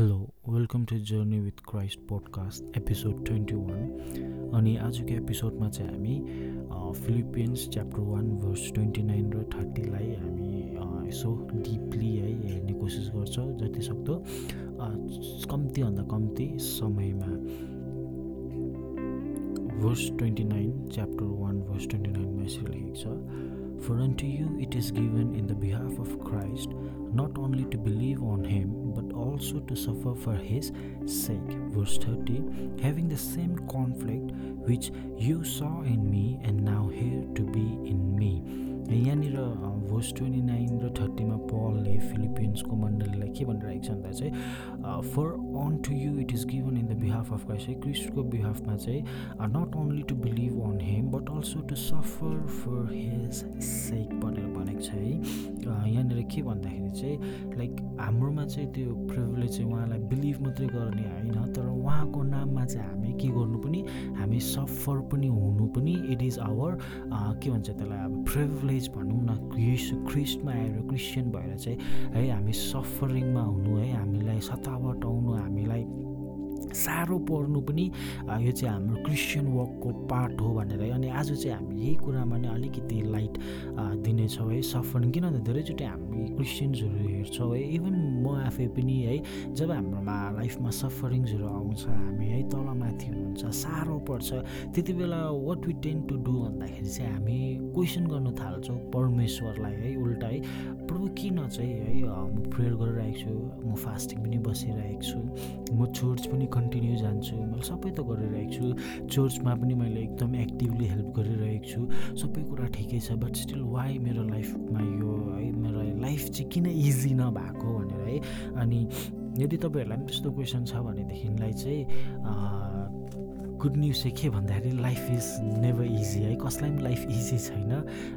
Hello welcome to journey with Christ podcast episode twenty one अनि आजको एपिसोडमा चाहिँ हामी Philippians chapter one verse twenty nine र थर्टीलाई हामी यसो डिपली है हेर्ने कोसिस गर्छौँ जति सक्दो कम्तीभन्दा कम्ती समयमा। Verse twenty nine chapter one verse twenty नाइनमा यसरी लेखेको छ For unto you it is given in the behalf of Christ not only to believe on him, but also to suffer for his sake. Verse 30 Having the same conflict which you saw in me, and now here to be in me. यहाँनिर verse twenty nine र थर्टीमा पलले फिलिपिन्सको मण्डलीलाई के भनिरहेको छ भन्दा चाहिँ for on to you it is given in the behalf of Christ है क्रिस्टको बिहाफमा चाहिँ not only to believe on him but also to suffer for his sake भनेर भनेको छ के भन्दाखेरि चाहिँ लाइक हाम्रोमा चाहिँ त्यो प्रिभिलेज चाहिँ उहाँलाई बिलिभ मात्रै गर्ने होइन तर उहाँको नाममा चाहिँ हामी के गर्नु पनि हामी सफर पनि हुनु पनि इट इज आवर के भन्छ त्यसलाई अब प्रिभिलेज भनौँ न क्रिस क्रिस्टमा आएर क्रिस्चियन भएर चाहिँ है हामी सफरिङमा हुनु है हामीलाई सतावट आउनु हामीलाई साह्रो पर्नु पनि यो चाहिँ हाम्रो क्रिस्चियन वर्कको पार्ट हो भनेर अनि आज चाहिँ हामी यही कुरामा नै अलिकति लाइट दिनेछौँ है सफरिङ किन भन्दा धेरैचोटि हामी क्रिस्चियन्सहरू हेर्छौँ है इभन म आफै पनि है जब हाम्रोमा लाइफमा सफरिङ्सहरू आउँछ हामी है तलमाथि हुनुहुन्छ साह्रो पर्छ। त्यति बेला what we tend to do भन्दाखेरि चाहिँ हामी क्वेसन गर्न थाल्छौँ परमेश्वरलाई है उल्टा है। प्रभु किन चाहिँ है म प्रेयर गरिरहेको छु म फास्टिङ पनि बसिरहेको छु म चर्च पनि कन्टिन्यू जान्छु मैले सबै त गरिरहेको छु। चर्चमा पनि मैले एकदम एक्टिभली हेल्प गरिरहेको छु। सबै कुरा ठिकै छ बट स्टिल वाइ मेरो लाइफमा यो है मेरो लाइफ चाहिँ किन इजी नभएको भनेर है? अनि यदि तपाईँहरूलाई पनि त्यस्तो क्वेसन छ भनेदेखिलाई चाहिँ गुड न्युज चाहिँ के भन्दाखेरि लाइफ इज नेभर इजी है। कसलाई पनि लाइफ इजी छैन।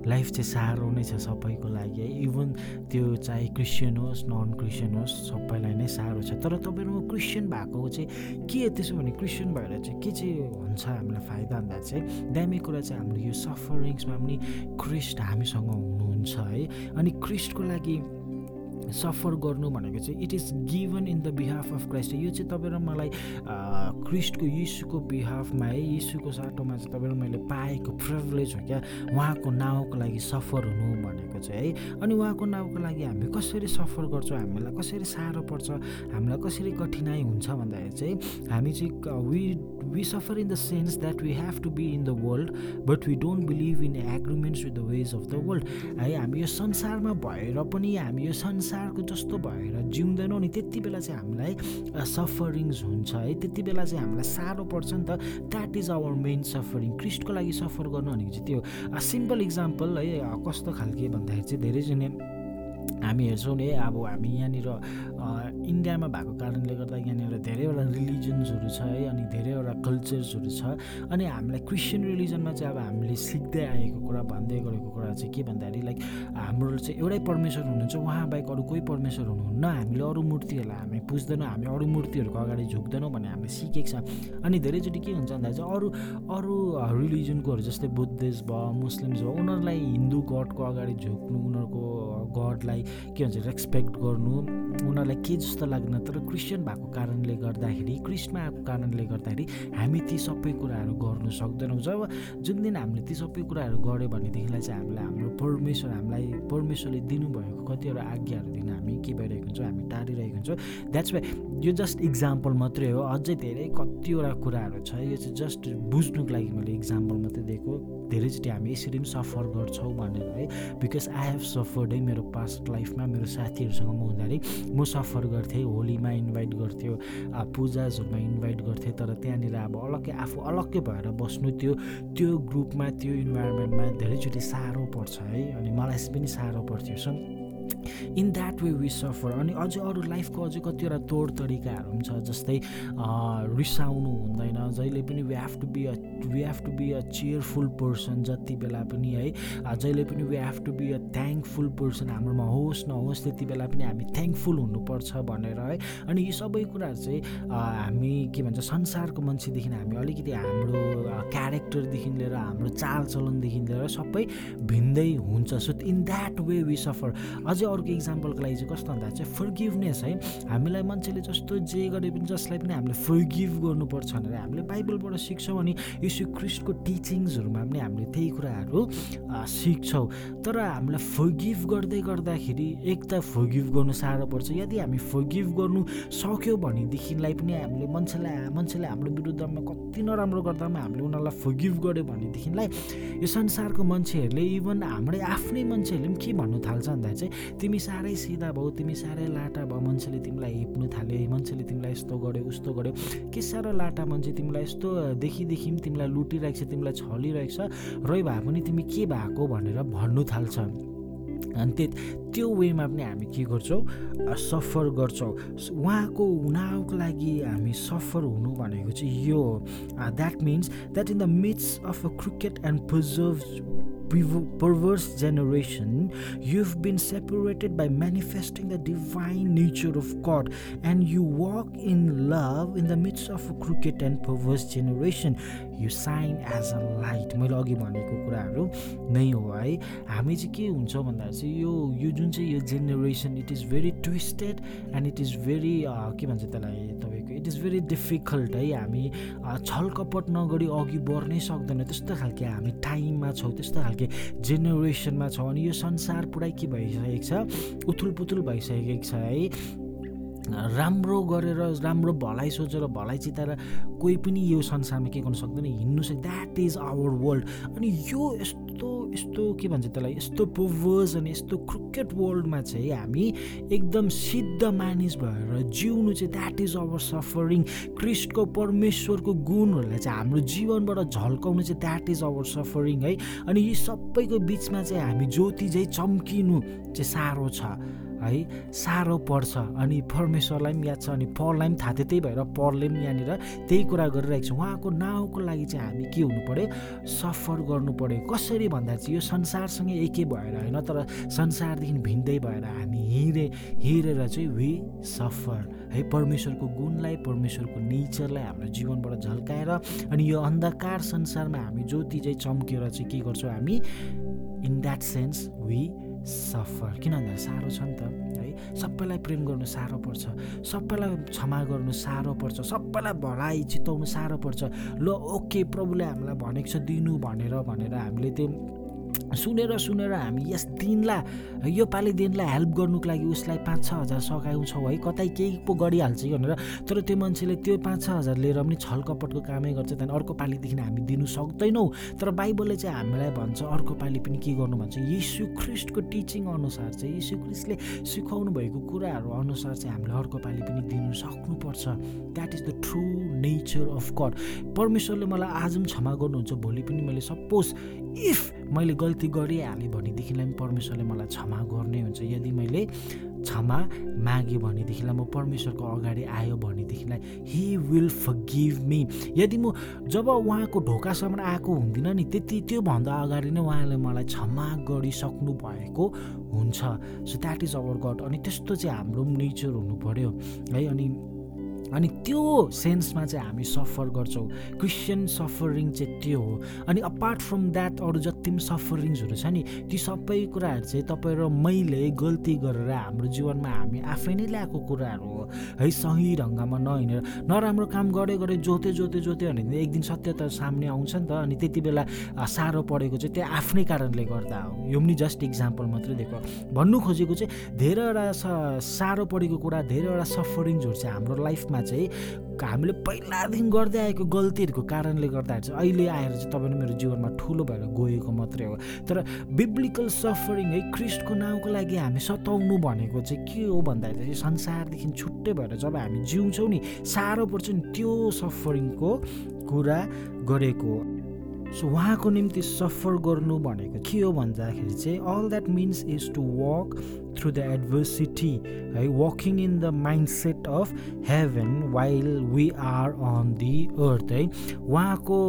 लाइफ चाहिँ साह्रो नै छ सबैको लागि है। इभन त्यो चाहे क्रिस्चियन होस् नन क्रिस्चियन होस् सबैलाई नै साह्रो छ। तर तपाईँहरूमा क्रिस्चियन भएको चाहिँ के त्यसो भने क्रिस्चियन भएर चाहिँ के चाहिँ हुन्छ हामीलाई फाइदा भन्दा चाहिँ दामी कुरा चाहिँ हाम्रो यो सफरिङ्समा पनि क्रिस्ट हामीसँग हुनुहुन्छ है। अनि क्रिस्टको लागि सफर गर्नु भनेको चाहिँ it is given in the behalf of Christ यो चाहिँ तपाईँ र मलाई क्रिस्टको यीशुको बिहाफमा है यीशुको साटोमा चाहिँ तपाईँ मैले पाएको प्रिभिलेज हो क्या? उहाँको नाउँको लागि सफर हुनु भनेको चाहिँ है। अनि उहाँको नाउँको लागि हामी कसरी सफर गर्छौँ? हामीलाई कसरी साह्रो पर्छ? हामीलाई कसरी कठिनाइ हुन्छ भन्दाखेरि चाहिँ हामी चाहिँ we we suffer in the sense that we have to be in the world but we don't believe in agreements with the ways of the world है हामी यो संसारमा भएर पनि हामी यो संसारको जस्तो भएर जिउँदैनौँ नि त्यति बेला चाहिँ हामीलाई सफरिङ्स हुन्छ है त्यति बेला चाहिँ हामीलाई साह्रो पर्छ नि त that is our main suffering क्रिस्टको लागि सफर गर्नु भनेको चाहिँ त्यो सिम्पल इक्जाम्पल है कस्तो खालके भन्दाखेरि चाहिँ धेरैजना हामी हेर्छौँ नि अब हामी यहाँनिर इन्डियामा भएको कारणले गर्दा यहाँनिर धेरैवटा रिलिजन्सहरू छ है अनि धेरैवटा कल्चर्सहरू छ। अनि हामीलाई क्रिस्चियन रिलिजनमा चाहिँ अब हामीले सिक्दै आएको कुरा भन्दै गरेको कुरा चाहिँ के भन्दाखेरि लाइक हाम्रो चाहिँ एउटै परमेश्वर हुनुहुन्छ उहाँ बाहेक अरू कोही परमेश्वर हुनुहुन्न। हामीले अरू मूर्तिहरूलाई हामी पुज्दैनौँ हामी अरू मूर्तिहरूको अगाडि झुक्दैनौँ भन्ने हामीले सिकेको छ। अनि धेरैचोटि के हुन्छ भन्दा चाहिँ अरू अरू रिलिजनकोहरू जस्तै बुद्धिस्ट भयो मुस्लिम्स भयो उनीहरूलाई हिन्दू गडको अगाडि झुक्नु उनीहरूको गडलाई के भन्छ रेस्पेक्ट गर्नु उनीहरूलाई के जस्तो लाग्दैन तर क्रिस्चियन भएको कारणले गर्दाखेरि क्रिस्टमा आएको कारणले गर्दाखेरि हामी ती सबै कुराहरू गर्नु सक्दैनौँ। जब जुन दिन हामीले ती सबै कुराहरू गऱ्यो भनेदेखिलाई चाहिँ हामीलाई हाम्रो परमेश्वर हामीलाई परमेश्वरले दिनुभएको कतिवटा आज्ञाहरू दिन हामी के भइरहेको हुन्छौँ हामी टाढिरहेको हुन्छौँ। द्याट्स वाइ यो जस्ट इक्जाम्पल मात्रै हो। अझै धेरै कतिवटा कुराहरू छ। यो चाहिँ जस्ट बुझ्नुको लागि मैले इक्जाम्पल मात्रै दिएको। धेरैचोटि हामी यसरी पनि सफर गर्छौँ भनेर है। बिकज आई हेभ सफर्ड है मेरो पास्ट लाइफमा मेरो साथीहरूसँग म हुँदाखेरि म सफर गर्थेँ होलीमा इन्भाइट गर्थ्यो पूजाजहरूमा इन्भाइट गर्थेँ तर त्यहाँनिर अब अलग्गै आफू अलग्गै भएर बस्नु त्यो त्यो ग्रुपमा त्यो इन्भाइरोमेन्टमा धेरैचोटि साह्रो पर्छ है। अनि मलाई पनि साह्रो पर्थ्यो। So in that way we suffer अनि अझै अरू लाइफको अझै कतिवटा तोड तरिकाहरू पनि छ जस्तै रिसाउनु हुँदैन। जहिले पनि we have to be a we have to be a cheerful person जति बेला पनि है। जहिले पनि we have to be a thankful person हाम्रोमा होस् नहोस् त्यति बेला पनि हामी थ्याङ्कफुल हुनुपर्छ भनेर है। अनि यी सबै कुराहरू चाहिँ हामी के भन्छ संसारको मान्छेदेखि हामी अलिकति हाम्रो क्यारेक्टरदेखि लिएर हाम्रो चालचलनदेखि लिएर सबै भिन्दै हुन्छ। So in that way we suffer अझै अर्को इक्जाम्पलको लागि चाहिँ कस्तो भन्दा चाहिँ फर्गिभनेस है हामीलाई मान्छेले जस्तो जे गरे पनि जसलाई पनि हामीले फर्गिभ गर्नुपर्छ भनेर हामीले बाइबलबाट सिक्छौँ अनि यीशु क्रिस्टको टिचिङ्सहरूमा पनि हामीले त्यही कुराहरू सिक्छौँ। तर हामीलाई फर्गिभ गर्दै गर्दाखेरि एक त फर्गिभ गर्नु साह्रो पर्छ। यदि हामी फर्गिभ गर्नु सक्यो भनेदेखिलाई पनि हामीले मान्छेलाई मान्छेले हाम्रो विरुद्धमा कति नराम्रो गर्दा पनि हामीले उनीहरूलाई फर्गिभ गऱ्यो भनेदेखिलाई यो संसारको मान्छेहरूले इभन हाम्रै आफ्नै मान्छेहरूले पनि के भन्नु थाल्छ भन्दा चाहिँ तिमी साह्रै सिधा भयो तिमी साह्रै लाटा भयो मान्छेले तिमीलाई हेप्नु थाल्यो मान्छेले तिमीलाई यस्तो गर्यो उस्तो गर्यो। के साह्रो लाटा मान्छे तिमीलाई यस्तो देखिदेखि पनि तिमीलाई लुटिरहेको छ तिमीलाई छलिरहेको छ रै भए पनि तिमी के भएको भनेर भन्नु थाल्छ। अनि त्यो वेमा पनि हामी के गर्छौँ? सफर गर्छौँ। उहाँको उनीहरूको लागि हामी सफर हुनु भनेको चाहिँ यो। That means that in the midst of a crooked and perverse perverse generation, you've been separated by manifesting the divine nature of God, and you walk in love in the midst of a crooked and perverse generation. You shine as a light. मैले अघि भनेको कुराहरू नै हो है हामी चाहिँ के हुन्छ भन्दा चाहिँ यो यो जुन चाहिँ यो generation it is very twisted and it is very के भन्छ त्यसलाई तपाईँको इट इज भेरी डिफिकल्ट है। हामी छलकपट नगरी अघि बढ्नै सक्दैन। त्यस्तो खालके हामी टाइममा छौँ त्यस्तो खालके जेनेरेसनमा छौँ। अनि यो संसार पुरै के भइसकेको छ? उथुल पुथुल भइसकेको छ है। राम्रो गरेर राम्रो भलाइ सोचेर भलाइ चिताएर कोही पनि यो संसारमा के गर्नु सक्दैन हिँड्नु सक्छ द्याट इज आवर वर्ल्ड अनि यो यस्तो यस्तो के भन्छ त्यसलाई यस्तो पोभर्स अनि यस्तो क्रिकेट वर्ल्डमा चाहिँ हामी एकदम सिद्ध मानिस भएर जिउनु चाहिँ द्याट इज अवर सफरिङ क्रिस्टको परमेश्वरको गुणहरूलाई चाहिँ हाम्रो जीवनबाट झल्काउनु चाहिँ द्याट इज अवर सफरिङ है। अनि यी सबैको बिचमा चाहिँ हामी ज्योति चाहिँ चम्किनु चाहिँ साह्रो छ। है साह्रो पर्छ। अनि परमेश्वरलाई पनि याद छ अनि पललाई पनि थाहा थियो। त्यही भएर पलले पनि यहाँनिर त्यही कुरा गरिरहेको छ। उहाँको नाउँको लागि चाहिँ हामी के हुनु पऱ्यो सफर गर्नु पऱ्यो कसरी भन्दा चाहिँ यो संसारसँगै एकै भएर होइन तर संसारदेखि भिन्दै भएर हामी हिँडे हिँडेर चाहिँ वी सफर है परमेश्वरको गुणलाई परमेश्वरको नेचरलाई हाम्रो जीवनबाट झल्काएर अनि यो अन्धकार संसारमा हामी ज्योति चाहिँ चम्केर चाहिँ के गर्छौँ हामी? In that sense we suffer किन भन्दा साह्रो छ नि त है? सबैलाई प्रेम गर्नु साह्रो पर्छ। सबैलाई क्षमा गर्नु साह्रो पर्छ। सबैलाई भलाइ चिताउनु साह्रो पर्छ। ल ओके प्रभुले हामीलाई भनेको छ दिनु भनेर भनेर हामीले त्यो सुनेर सुनेर हामी यस दिनलाई यो पालि दिनलाई हेल्प गर्नुको लागि उसलाई पाँच छ हजार सघाउँछौँ है। कतै केही पो गरिहाल्छ भनेर तर त्यो मान्छेले त्यो पाँच छ हजार लिएर पनि छलकपटको कामै गर्छ। त्यहाँदेखि अर्को पालिदेखि हामी दिनु सक्दैनौँ। तर बाइबलले चाहिँ हामीलाई भन्छ अर्को पालि पनि के गर्नु भन्छ? यीशु ख्रिस्टको टिचिङ अनुसार चाहिँ यीशु ख्रिस्टले सिकाउनु भएको कुराहरू अनुसार चाहिँ हामीले अर्को पालि पनि दिनु सक्नुपर्छ। That is the true nature of God परमेश्वरले मलाई आज पनि क्षमा गर्नुहुन्छ। भोलि पनि मैले सपोज इफ मैले गल्ती गरिहालेँ भनेदेखिलाई पनि परमेश्वरले मलाई क्षमा गर्ने हुन्छ। यदि मैले क्षमा मागेँ भनेदेखिलाई म परमेश्वरको अगाडि आयो भनेदेखिलाई हि विल गिभ मी यदि म जब उहाँको ढोकासम्म आएको हुँदिनँ नि त्यति त्योभन्दा अगाडि नै उहाँले मलाई क्षमा गरिसक्नु भएको हुन्छ। So that is our God अनि त्यस्तो चाहिँ हाम्रो पनि नेचर हुनु पऱ्यो है अनि अनि त्यो सेन्समा चाहिँ हामी सफर गर्छौँ। क्रिस्चियन सफरिङ चाहिँ त्यो हो। अनि अपार्ट फ्रम द्याट अरू जति पनि सफरिङ्सहरू छ नि ती सबै कुराहरू चाहिँ तपाईँ र मैले गल्ती गरेर हाम्रो जीवनमा हामी आफै नै ल्याएको कुराहरू हो। है सही ढङ्गमा नहिँडेर नराम्रो काम गरे गरे जोते जोते जोते भने एक दिन सत्य त सामने आउँछ नि त। अनि त्यति बेला साह्रो परेको चाहिँ त्यो आफ्नै कारणले गर्दा हो। यो पनि जस्ट इक्जाम्पल मात्रै दिएको भन्नु खोजेको चाहिँ धेरैवटा साह्रो परेको कुरा धेरैवटा सफरिङ्सहरू चाहिँ हाम्रो लाइफमा चाहिँ हामीले पहिलादेखि गर्दै आएको गल्तीहरूको कारणले गर्दाखेरि चाहिँ अहिले आएर चाहिँ तपाईँले मेरो जीवनमा ठुलो भएर गएको मात्रै हो। तर बिब्लिकल सफरिङ है क्रिस्टको नाउँको लागि हामी सताउनु भनेको चाहिँ के हो भन्दाखेरि चाहिँ संसारदेखि छुट्टै भएर जब हामी जिउँछौँ नि साह्रो पर्छ नि त्यो सफरिङको कुरा गरेको सो उहाँको निम्ति सफर गर्नु भनेको के हो भन्दाखेरि चाहिँ all that means is to walk through the adversity है walking in the mind set of heaven while we are on the earth है उहाँको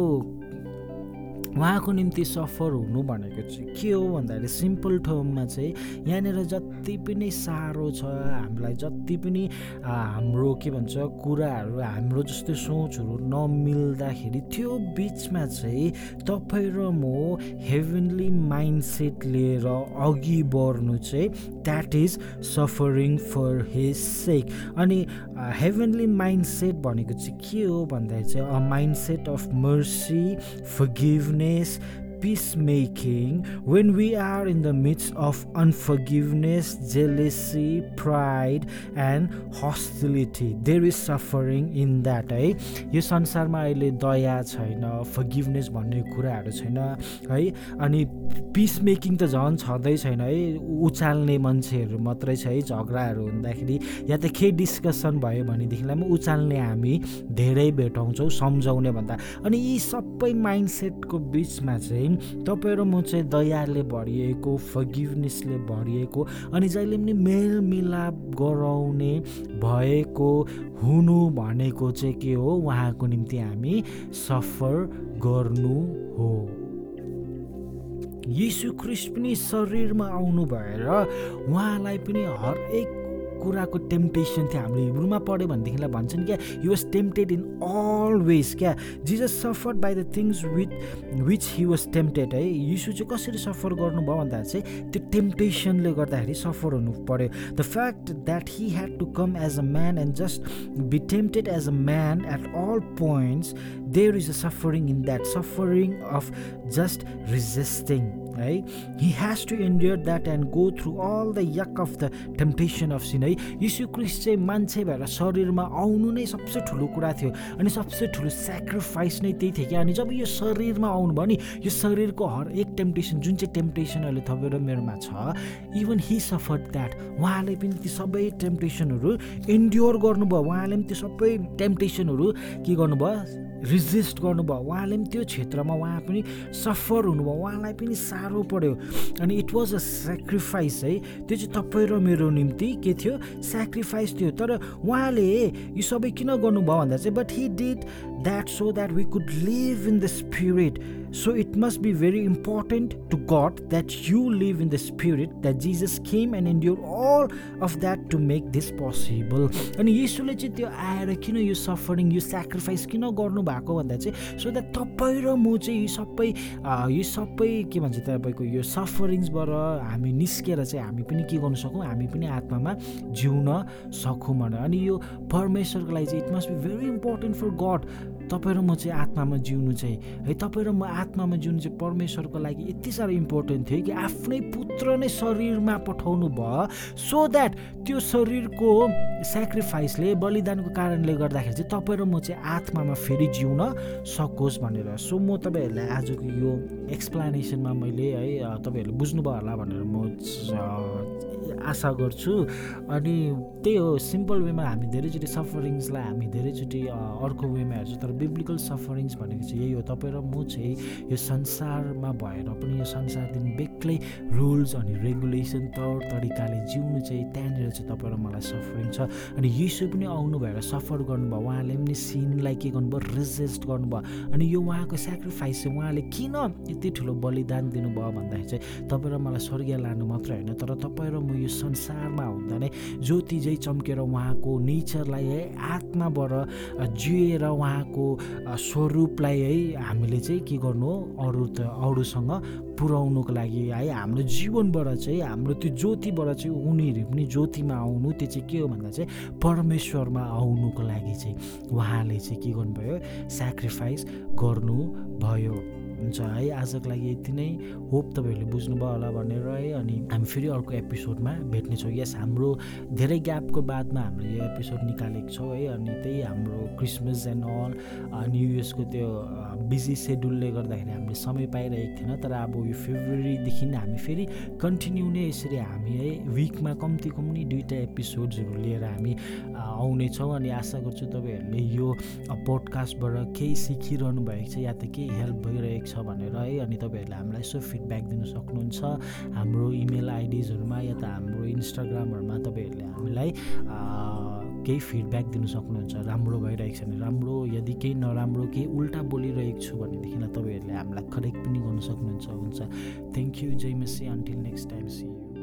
उहाँको निम्ति सफर हुनु भनेको चाहिँ के हो भन्दाखेरि सिम्पल टर्ममा चाहिँ यहाँनिर जति पनि साह्रो छ हामीलाई जति पनि हाम्रो के भन्छ कुराहरू हाम्रो जस्तो सोचहरू नमिल्दाखेरि त्यो बिचमा चाहिँ तपाईँ र म हेभेनली माइन्डसेट लिएर अघि बढ्नु चाहिँ that is suffering for his sake अनि हेभेनली माइन्डसेट भनेको चाहिँ के हो भन्दाखेरि चाहिँ a mindset of mercy forgiveness peacemaking when we are in the midst of unforgiveness, jealousy, pride, and hostility. There is suffering in that है यो संसारमा अहिले दया छैन फर्गिभनेस भन्ने कुराहरू छैन है? अनि पिस मेकिङ त झन् छँदै छैन है? उचाल्ने मान्छेहरू मात्रै छ है? झगडाहरू हुँदाखेरि या त केही डिस्कसन भयो भनेदेखिलाई पनि उचाल्ने हामी धेरै भेटाउँछौँ सम्झाउने भन्दा। अनि यी सबै माइन्डसेटको बिचमा चाहिँ तपाईँ र म चाहिँ दयाले भरिएको फगिभनेसले भरिएको अनि जहिले पनि मेलमिलाप गराउने भएको हुनु भनेको चाहिँ के हो? उहाँको निम्ति हामी सफर गर्नु हो। यीशु ख्रिस्ट पनि शरीरमा आउनु भएर उहाँलाई पनि हरेक कुराको टेम्पटेसन थियो हामीले हिब्रूमा पढ्यो भनेदेखिलाई भन्छन् क्या he was tempted in all ways क्या Jesus suffered by the things with which he was tempted है यीशु चाहिँ कसरी सफर गर्नुभयो भन्दा चाहिँ त्यो टेम्पटेसनले गर्दाखेरि सफर हुनु पऱ्यो। The fact that he had to come as a man and just be tempted as a man at all points there is a suffering in that suffering of just resisting है? He has to endure that and go through all the yoke of the temptation of sin है? यीशु Christ चाहिँ मान्छे भएर शरीरमा आउनु नै सबसे ठुलो कुरा थियो अनि सबसे ठुलो सेक्रिफाइस नै त्यही थियो कि अनि जब यो शरीरमा आउनुभयो नि यो शरीरको हर एक टेम्पटेसन जुन चाहिँ टेम्पटेसन अहिले तपाईँहरू मेरोमा छ इभन हि सफर द्याट उहाँले पनि ती सबै टेम्पटेसनहरू इन्ड्योर गर्नुभयो। उहाँले पनि त्यो सबै टेम्पटेसनहरू के गर्नुभयो? रिजिस्ट गर्नुभयो। उहाँले पनि त्यो क्षेत्रमा उहाँ पनि सफर हुनुभयो। उहाँलाई पनि साह्रो पऱ्यो अनि इट वाज अ सेक्रिफाइस है। त्यो चाहिँ तपाईँ र मेरो निम्ति के थियो? सेक्रिफाइस थियो। तर उहाँले यो सबै किन गर्नुभयो भन्दा चाहिँ but he did that so that we could live in the spirit So it must be very important to God that you live in the Spirit, that Jesus came and endured all of that to make this possible. अनि यीशुले चाहिँ त्यो आएर किन यो suffering यो sacrifice किन गर्नुभएको भन्दा चाहिँ सो द्याट तपाईँ र म चाहिँ यो सबै यो सबै के भन्छ तपाईँको यो सफरिङ्सबाट हामी निस्केर चाहिँ हामी पनि के गर्नु सकौँ हामी पनि आत्मामा जिउन सकौँ भनेर अनि यो परमेश्वरको लागि चाहिँ it must be very important for God तपाईँ र म चाहिँ आत्मामा जिउनु चाहिँ है तपाईँ र म आत्मामा जिउनु चाहिँ परमेश्वरको लागि यति साह्रो इम्पोर्टेन्ट थियो कि आफ्नै पुत्र नै शरीरमा पठाउनु भयो सो द्याट त्यो शरीरको सेक्रिफाइसले बलिदानको कारणले गर्दाखेरि चाहिँ तपाईँ र म चाहिँ आत्मामा फेरि जिउन सकोस् भनेर। सो म तपाईँहरूलाई आजको यो एक्सप्लानेसनमा मैले है तपाईँहरूले बुझ्नुभयो होला भनेर म आशा गर्छु। अनि त्यही हो सिम्पल वेमा हामी धेरैचोटि सफरिङ्सलाई हामी धेरैचोटि अर्को वेमा हेर्छौँ। तर बिब्लिकल सफरिङ्स भनेको चाहिँ यही हो। तपाईँ र म चाहिँ यो संसारमा भएर पनि यो संसारदेखि बेग्लै रुल्स अनि रेगुलेसन तौर तरिकाले जिउनु चाहिँ त्यहाँनिर चाहिँ तपाईँ र मलाई सफरिङ छ। अनि यीशु पनि आउनु भएर सफर गर्नुभयो। उहाँले पनि सिनलाई के गर्नुभयो? रेजिस्ट गर्नुभयो। अनि यो उहाँको सेक्रिफाइस चाहिँ उहाँले किन यति ठुलो बलिदान दिनुभयो भन्दाखेरि चाहिँ तपाईँ र मलाई स्वर्गीय लानु मात्र होइन। तर तपाईँ र म यो संसारमा हुँदा नै ज्योति चाहिँ चम्केर उहाँको नेचरलाई है आत्माबाट जिएर उहाँको स्वरूपलाई है हामीले चाहिँ के गर्नु अरू त अरूसँग पुर्याउनुको लागि है हाम्रो जीवनबाट चाहिँ हाम्रो त्यो ज्योतिबाट चाहिँ उनीहरू पनि ज्योतिमा आउनु त्यो चाहिँ के हो भन्दा चाहिँ परमेश्वरमा आउनुको लागि चाहिँ उहाँले चाहिँ के गर्नुभयो सेक्रिफाइस गर्नुभयो। हुन्छ है। आजको लागि यति नै। होप तपाईँहरूले बुझ्नुभयो होला भनेर है। अनि हामी फेरि अर्को एपिसोडमा भेट्नेछौँ यस हाम्रो धेरै ग्यापको बादमा हामीले यो एपिसोड निकालेको छौँ है। अनि त्यही हाम्रो क्रिसमस एन्ड अल न्यु इयर्सको त्यो बिजी सेड्युलले गर्दाखेरि हामीले समय पाइरहेको थिएन। तर अब यो फेब्रुअरीदेखि हामी फेरि कन्टिन्यू नै यसरी हामी है विकमा कम्ती कम्ती दुईवटा एपिसोड्सहरू लिएर हामी आउनेछौँ। अनि आशा गर्छु तपाईँहरूले यो पोडकास्टबाट केही सिकिरहनु भएको छ या त केही हेल्प भइरहेको छ भनेर है अनि तपाईँहरूले हामीलाई यसो फिडब्याक दिनु सक्नुहुन्छ। हाम्रो इमेल आइडिजहरूमा या त हाम्रो इन्स्टाग्रामहरूमा तपाईँहरूले हामीलाई केही फिडब्याक दिनु सक्नुहुन्छ। राम्रो भइरहेको छ भने राम्रो यदि केही नराम्रो केही उल्टा बोलिरहेको छु भनेदेखिलाई तपाईँहरूले हामीलाई करेक्ट पनि गर्नु सक्नुहुन्छ। हुन्छ। थ्याङ्क यू जय Messi until next time see you